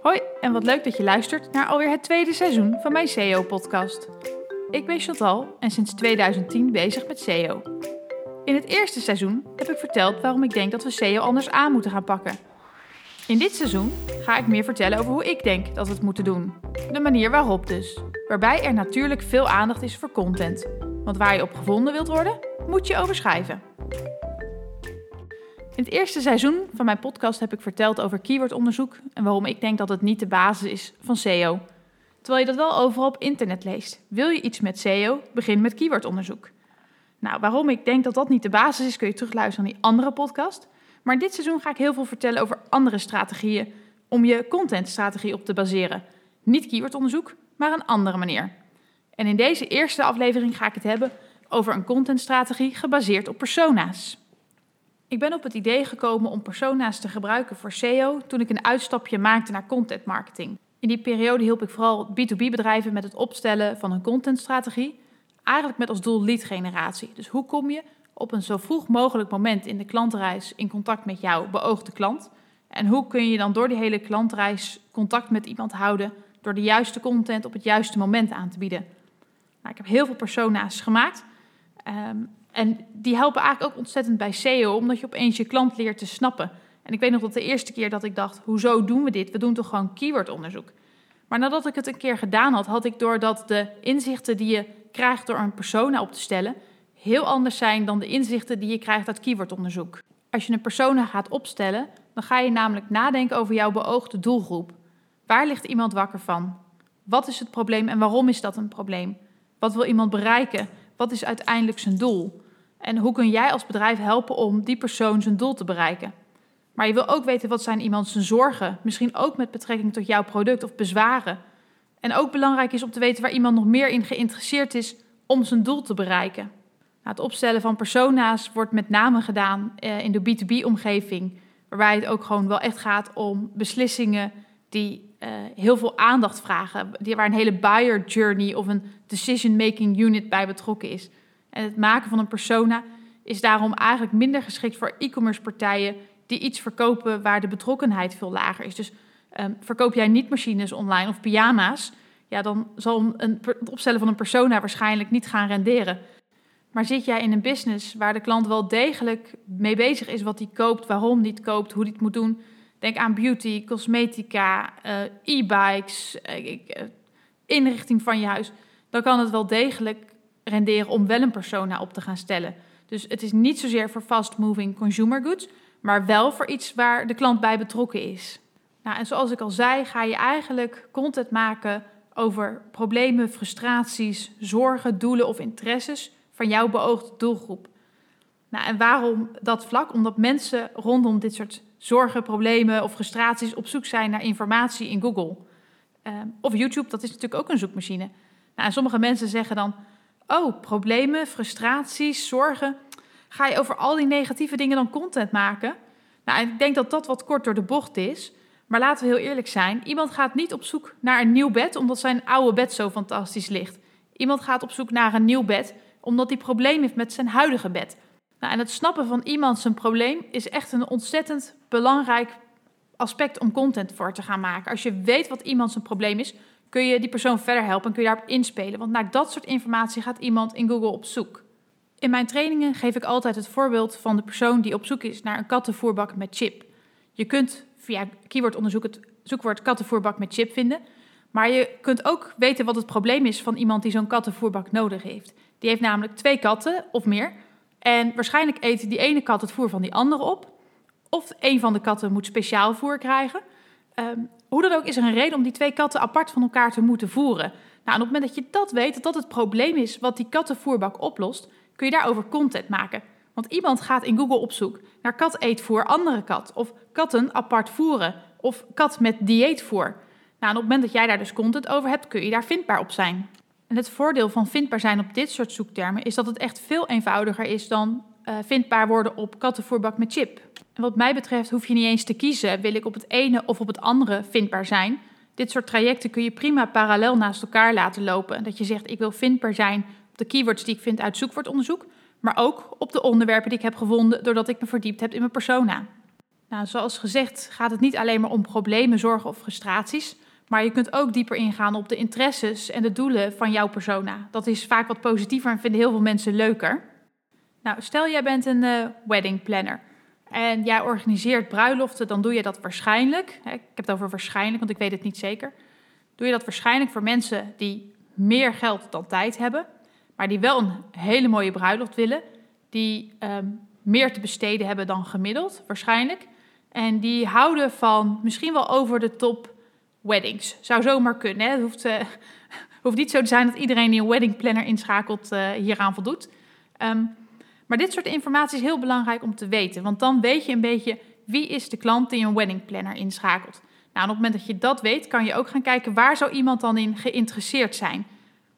Hoi en wat leuk dat je luistert naar alweer het tweede seizoen van mijn SEO-podcast. Ik ben Chantal en sinds 2010 bezig met SEO. In het eerste seizoen heb ik verteld waarom ik denk dat we SEO anders aan moeten gaan pakken. In dit seizoen ga ik meer vertellen over hoe ik denk dat we het moeten doen. De manier waarop dus. Waarbij er natuurlijk veel aandacht is voor content. Want waar je op gevonden wilt worden, moet je over schrijven. In het eerste seizoen van mijn podcast heb ik verteld over keywordonderzoek en waarom ik denk dat het niet de basis is van SEO. Terwijl je dat wel overal op internet leest. Wil je iets met SEO, begin met keywordonderzoek. Nou, waarom ik denk dat dat niet de basis is, kun je terugluisteren naar die andere podcast. Maar dit seizoen ga ik heel veel vertellen over andere strategieën om je contentstrategie op te baseren. Niet keywordonderzoek, maar een andere manier. En in deze eerste aflevering ga ik het hebben over een contentstrategie gebaseerd op persona's. Ik ben op het idee gekomen om persona's te gebruiken voor SEO toen ik een uitstapje maakte naar content marketing. In die periode hielp ik vooral B2B bedrijven met het opstellen van een contentstrategie, eigenlijk met als doel lead generatie. Dus hoe kom je op een zo vroeg mogelijk moment in de klantreis in contact met jouw beoogde klant? En hoe kun je dan door die hele klantreis contact met iemand houden door de juiste content op het juiste moment aan te bieden? Nou, ik heb heel veel persona's gemaakt. Um, en die helpen eigenlijk ook ontzettend bij SEO, omdat je opeens je klant leert te snappen. En ik weet nog dat de eerste keer dat ik dacht, hoezo doen we dit? We doen toch gewoon keywordonderzoek? Maar nadat ik het een keer gedaan had, had ik door dat de inzichten die je krijgt door een persona op te stellen, heel anders zijn dan de inzichten die je krijgt uit keywordonderzoek. Als je een persona gaat opstellen, dan ga je namelijk nadenken over jouw beoogde doelgroep. Waar ligt iemand wakker van? Wat is het probleem en waarom is dat een probleem? Wat wil iemand bereiken? Wat is uiteindelijk zijn doel? En hoe kun jij als bedrijf helpen om die persoon zijn doel te bereiken? Maar je wil ook weten wat zijn iemand zijn zorgen, misschien ook met betrekking tot jouw product of bezwaren. En ook belangrijk is om te weten waar iemand nog meer in geïnteresseerd is om zijn doel te bereiken. Nou, het opstellen van persona's wordt met name gedaan eh, in de B2B-omgeving, waarbij het ook gewoon wel echt gaat om beslissingen die uh, heel veel aandacht vragen, die, waar een hele buyer journey of een decision-making unit bij betrokken is. En het maken van een persona is daarom eigenlijk minder geschikt voor e-commerce partijen die iets verkopen waar de betrokkenheid veel lager is. Dus um, verkoop jij niet machines online of pyjama's, ja, dan zal een, het opstellen van een persona waarschijnlijk niet gaan renderen. Maar zit jij in een business waar de klant wel degelijk mee bezig is wat hij koopt, waarom hij het koopt, hoe hij het moet doen, Denk aan beauty, cosmetica, uh, e-bikes, uh, inrichting van je huis. Dan kan het wel degelijk renderen om wel een persona op te gaan stellen. Dus het is niet zozeer voor fast-moving consumer goods, maar wel voor iets waar de klant bij betrokken is. Nou, en zoals ik al zei, ga je eigenlijk content maken over problemen, frustraties, zorgen, doelen of interesses van jouw beoogde doelgroep. Nou, en waarom dat vlak? Omdat mensen rondom dit soort zorgen, problemen of frustraties op zoek zijn naar informatie in Google. Ehm, of YouTube, dat is natuurlijk ook een zoekmachine. Nou, en sommige mensen zeggen dan: Oh, problemen, frustraties, zorgen. Ga je over al die negatieve dingen dan content maken? Nou, ik denk dat dat wat kort door de bocht is. Maar laten we heel eerlijk zijn: iemand gaat niet op zoek naar een nieuw bed omdat zijn oude bed zo fantastisch ligt. Iemand gaat op zoek naar een nieuw bed omdat hij probleem heeft met zijn huidige bed. Nou, en het snappen van iemand zijn probleem is echt een ontzettend belangrijk aspect om content voor te gaan maken. Als je weet wat iemand zijn probleem is, kun je die persoon verder helpen en kun je daarop inspelen. Want naar dat soort informatie gaat iemand in Google op zoek. In mijn trainingen geef ik altijd het voorbeeld van de persoon die op zoek is naar een kattenvoerbak met chip. Je kunt via keywordonderzoek het zoekwoord kattenvoerbak met chip vinden. Maar je kunt ook weten wat het probleem is van iemand die zo'n kattenvoerbak nodig heeft. Die heeft namelijk twee katten of meer en waarschijnlijk eet die ene kat het voer van die andere op. Of een van de katten moet speciaal voer krijgen. Um, hoe dan ook is er een reden om die twee katten apart van elkaar te moeten voeren. Nou, en op het moment dat je dat weet, dat dat het probleem is wat die kattenvoerbak oplost, kun je daarover content maken. Want iemand gaat in Google op zoek naar kat eetvoer andere kat. Of katten apart voeren. Of kat met dieetvoer. Nou, en op het moment dat jij daar dus content over hebt, kun je daar vindbaar op zijn. En het voordeel van vindbaar zijn op dit soort zoektermen is dat het echt veel eenvoudiger is dan uh, vindbaar worden op kattenvoerbak met chip. En wat mij betreft hoef je niet eens te kiezen, wil ik op het ene of op het andere vindbaar zijn. Dit soort trajecten kun je prima parallel naast elkaar laten lopen. Dat je zegt, ik wil vindbaar zijn op de keywords die ik vind uit zoekwoordonderzoek, maar ook op de onderwerpen die ik heb gevonden doordat ik me verdiept heb in mijn persona. Nou, zoals gezegd gaat het niet alleen maar om problemen, zorgen of frustraties, maar je kunt ook dieper ingaan op de interesses en de doelen van jouw persona. Dat is vaak wat positiever en vinden heel veel mensen leuker. Nou, stel jij bent een uh, wedding planner en jij organiseert bruiloften, dan doe je dat waarschijnlijk. Hè, ik heb het over waarschijnlijk, want ik weet het niet zeker. Doe je dat waarschijnlijk voor mensen die meer geld dan tijd hebben, maar die wel een hele mooie bruiloft willen, die um, meer te besteden hebben dan gemiddeld, waarschijnlijk. En die houden van misschien wel over de top weddings. Zou zomaar kunnen. Hè? Het hoeft, uh, hoeft niet zo te zijn dat iedereen die een wedding planner inschakelt uh, hieraan voldoet. Um, maar dit soort informatie is heel belangrijk om te weten. Want dan weet je een beetje wie is de klant die een wedding planner inschakelt. Nou, op het moment dat je dat weet, kan je ook gaan kijken waar zou iemand dan in geïnteresseerd zijn.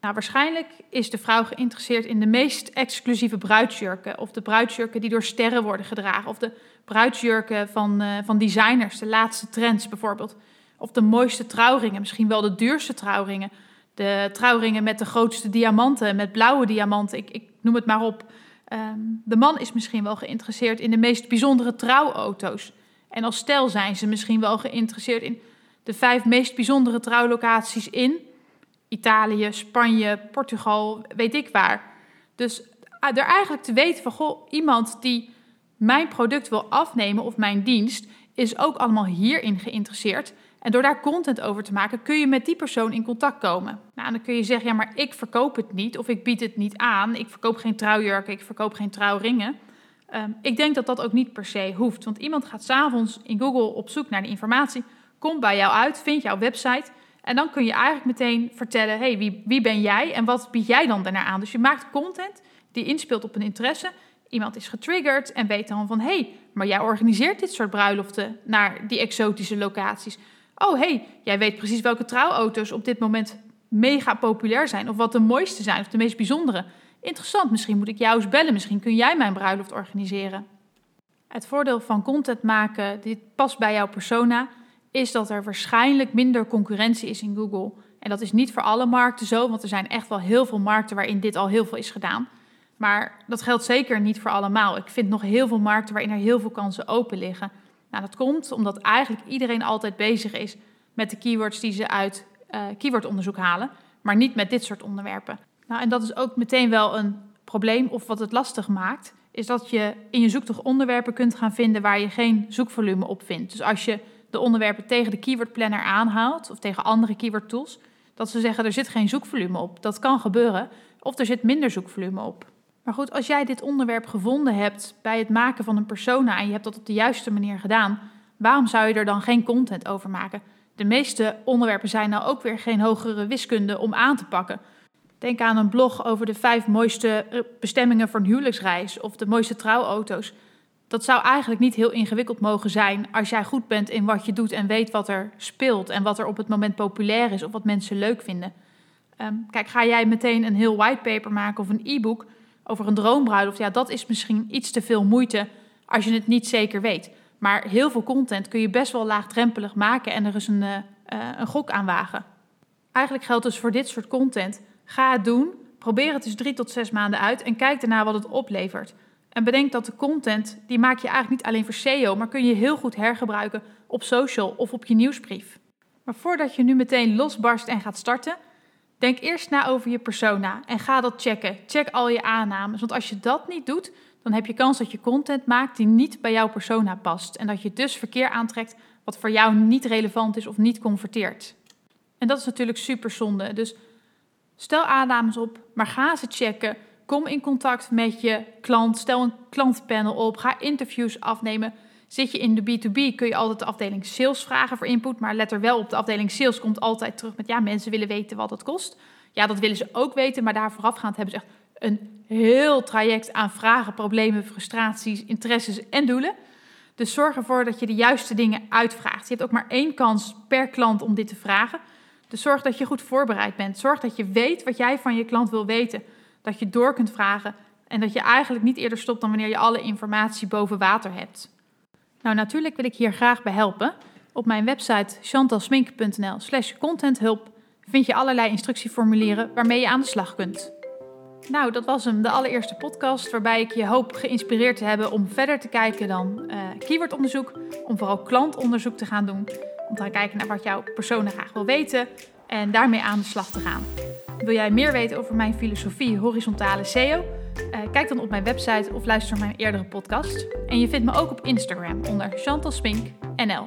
Nou, waarschijnlijk is de vrouw geïnteresseerd in de meest exclusieve bruidsjurken. Of de bruidsjurken die door sterren worden gedragen. Of de bruidsjurken van, uh, van designers, de laatste trends bijvoorbeeld. Of de mooiste trouwringen, misschien wel de duurste trouwringen. De trouwringen met de grootste diamanten, met blauwe diamanten, ik, ik noem het maar op. Um, de man is misschien wel geïnteresseerd in de meest bijzondere trouwauto's. En als stel zijn ze misschien wel geïnteresseerd in de vijf meest bijzondere trouwlocaties in Italië, Spanje, Portugal, weet ik waar. Dus er eigenlijk te weten van, goh, iemand die mijn product wil afnemen of mijn dienst, is ook allemaal hierin geïnteresseerd. En door daar content over te maken, kun je met die persoon in contact komen. Nou, dan kun je zeggen, ja, maar ik verkoop het niet of ik bied het niet aan. Ik verkoop geen trouwjurken, ik verkoop geen trouwringen. Um, ik denk dat dat ook niet per se hoeft. Want iemand gaat s'avonds in Google op zoek naar de informatie, komt bij jou uit, vindt jouw website... En dan kun je eigenlijk meteen vertellen, hey, wie, wie ben jij en wat bied jij dan daarna aan? Dus je maakt content die inspeelt op een interesse. Iemand is getriggerd en weet dan van, hey, maar jij organiseert dit soort bruiloften naar die exotische locaties. Oh, hey, jij weet precies welke trouwauto's op dit moment mega populair zijn. Of wat de mooiste zijn of de meest bijzondere. Interessant, misschien moet ik jou eens bellen. Misschien kun jij mijn bruiloft organiseren. Het voordeel van content maken, dit past bij jouw persona, is dat er waarschijnlijk minder concurrentie is in Google. En dat is niet voor alle markten zo, want er zijn echt wel heel veel markten waarin dit al heel veel is gedaan. Maar dat geldt zeker niet voor allemaal. Ik vind nog heel veel markten waarin er heel veel kansen open liggen. Nou, dat komt omdat eigenlijk iedereen altijd bezig is met de keywords die ze uit uh, keywordonderzoek halen, maar niet met dit soort onderwerpen. Nou, en dat is ook meteen wel een probleem of wat het lastig maakt, is dat je in je zoektocht onderwerpen kunt gaan vinden waar je geen zoekvolume op vindt. Dus als je de onderwerpen tegen de keyword planner aanhaalt of tegen andere keyword tools, dat ze zeggen er zit geen zoekvolume op. Dat kan gebeuren. Of er zit minder zoekvolume op. Maar goed, als jij dit onderwerp gevonden hebt bij het maken van een persona en je hebt dat op de juiste manier gedaan, waarom zou je er dan geen content over maken? De meeste onderwerpen zijn nou ook weer geen hogere wiskunde om aan te pakken. Denk aan een blog over de vijf mooiste eh, bestemmingen voor een huwelijksreis of de mooiste trouwauto's dat zou eigenlijk niet heel ingewikkeld mogen zijn als jij goed bent in wat je doet en weet wat er speelt en wat er op het moment populair is of wat mensen leuk vinden. Um, kijk, ga jij meteen een heel whitepaper maken of een e-book over een droombruiloft? Ja, dat is misschien iets te veel moeite als je het niet zeker weet. Maar heel veel content kun je best wel laagdrempelig maken en er is een, uh, een gok aan wagen. Eigenlijk geldt dus voor dit soort content: ga het doen, probeer het eens drie tot zes maanden uit en kijk daarna wat het oplevert. En bedenk dat de content, die maak je eigenlijk niet alleen voor SEO, maar kun je heel goed hergebruiken op social of op je nieuwsbrief. Maar voordat je nu meteen losbarst en gaat starten, denk eerst na over je persona en ga dat checken. Check al je aannames, want als je dat niet doet, dan heb je kans dat je content maakt die niet bij jouw persona past en dat je dus verkeer aantrekt wat voor jou niet relevant is of niet converteert. En dat is natuurlijk super zonde. Dus stel aannames op, maar ga ze checken. Kom in contact met je klant. Stel een klantpanel op. Ga interviews afnemen. Zit je in de B2B, kun je altijd de afdeling sales vragen voor input. Maar let er wel op, de afdeling sales komt altijd terug met... ja, mensen willen weten wat het kost. Ja, dat willen ze ook weten, maar daar voorafgaand hebben ze echt een heel traject aan vragen, problemen, frustraties, interesses en doelen. Dus zorg ervoor dat je de juiste dingen uitvraagt. Je hebt ook maar één kans per klant om dit te vragen. Dus zorg dat je goed voorbereid bent. Zorg dat je weet wat jij van je klant wil weten dat je door kunt vragen en dat je eigenlijk niet eerder stopt dan wanneer je alle informatie boven water hebt. Nou, natuurlijk wil ik hier graag bij helpen. Op mijn website chantalsmink.nl slash contenthulp vind je allerlei instructieformulieren waarmee je aan de slag kunt. Nou, dat was hem, de allereerste podcast waarbij ik je hoop geïnspireerd te hebben om verder te kijken dan uh, keywordonderzoek, om vooral klantonderzoek te gaan doen, om te gaan kijken naar wat jouw persoon graag wil weten en daarmee aan de slag te gaan. Wil jij meer weten over mijn filosofie horizontale SEO? Uh, kijk dan op mijn website of luister naar mijn eerdere podcast. En je vindt me ook op Instagram onder Chantal Spink NL.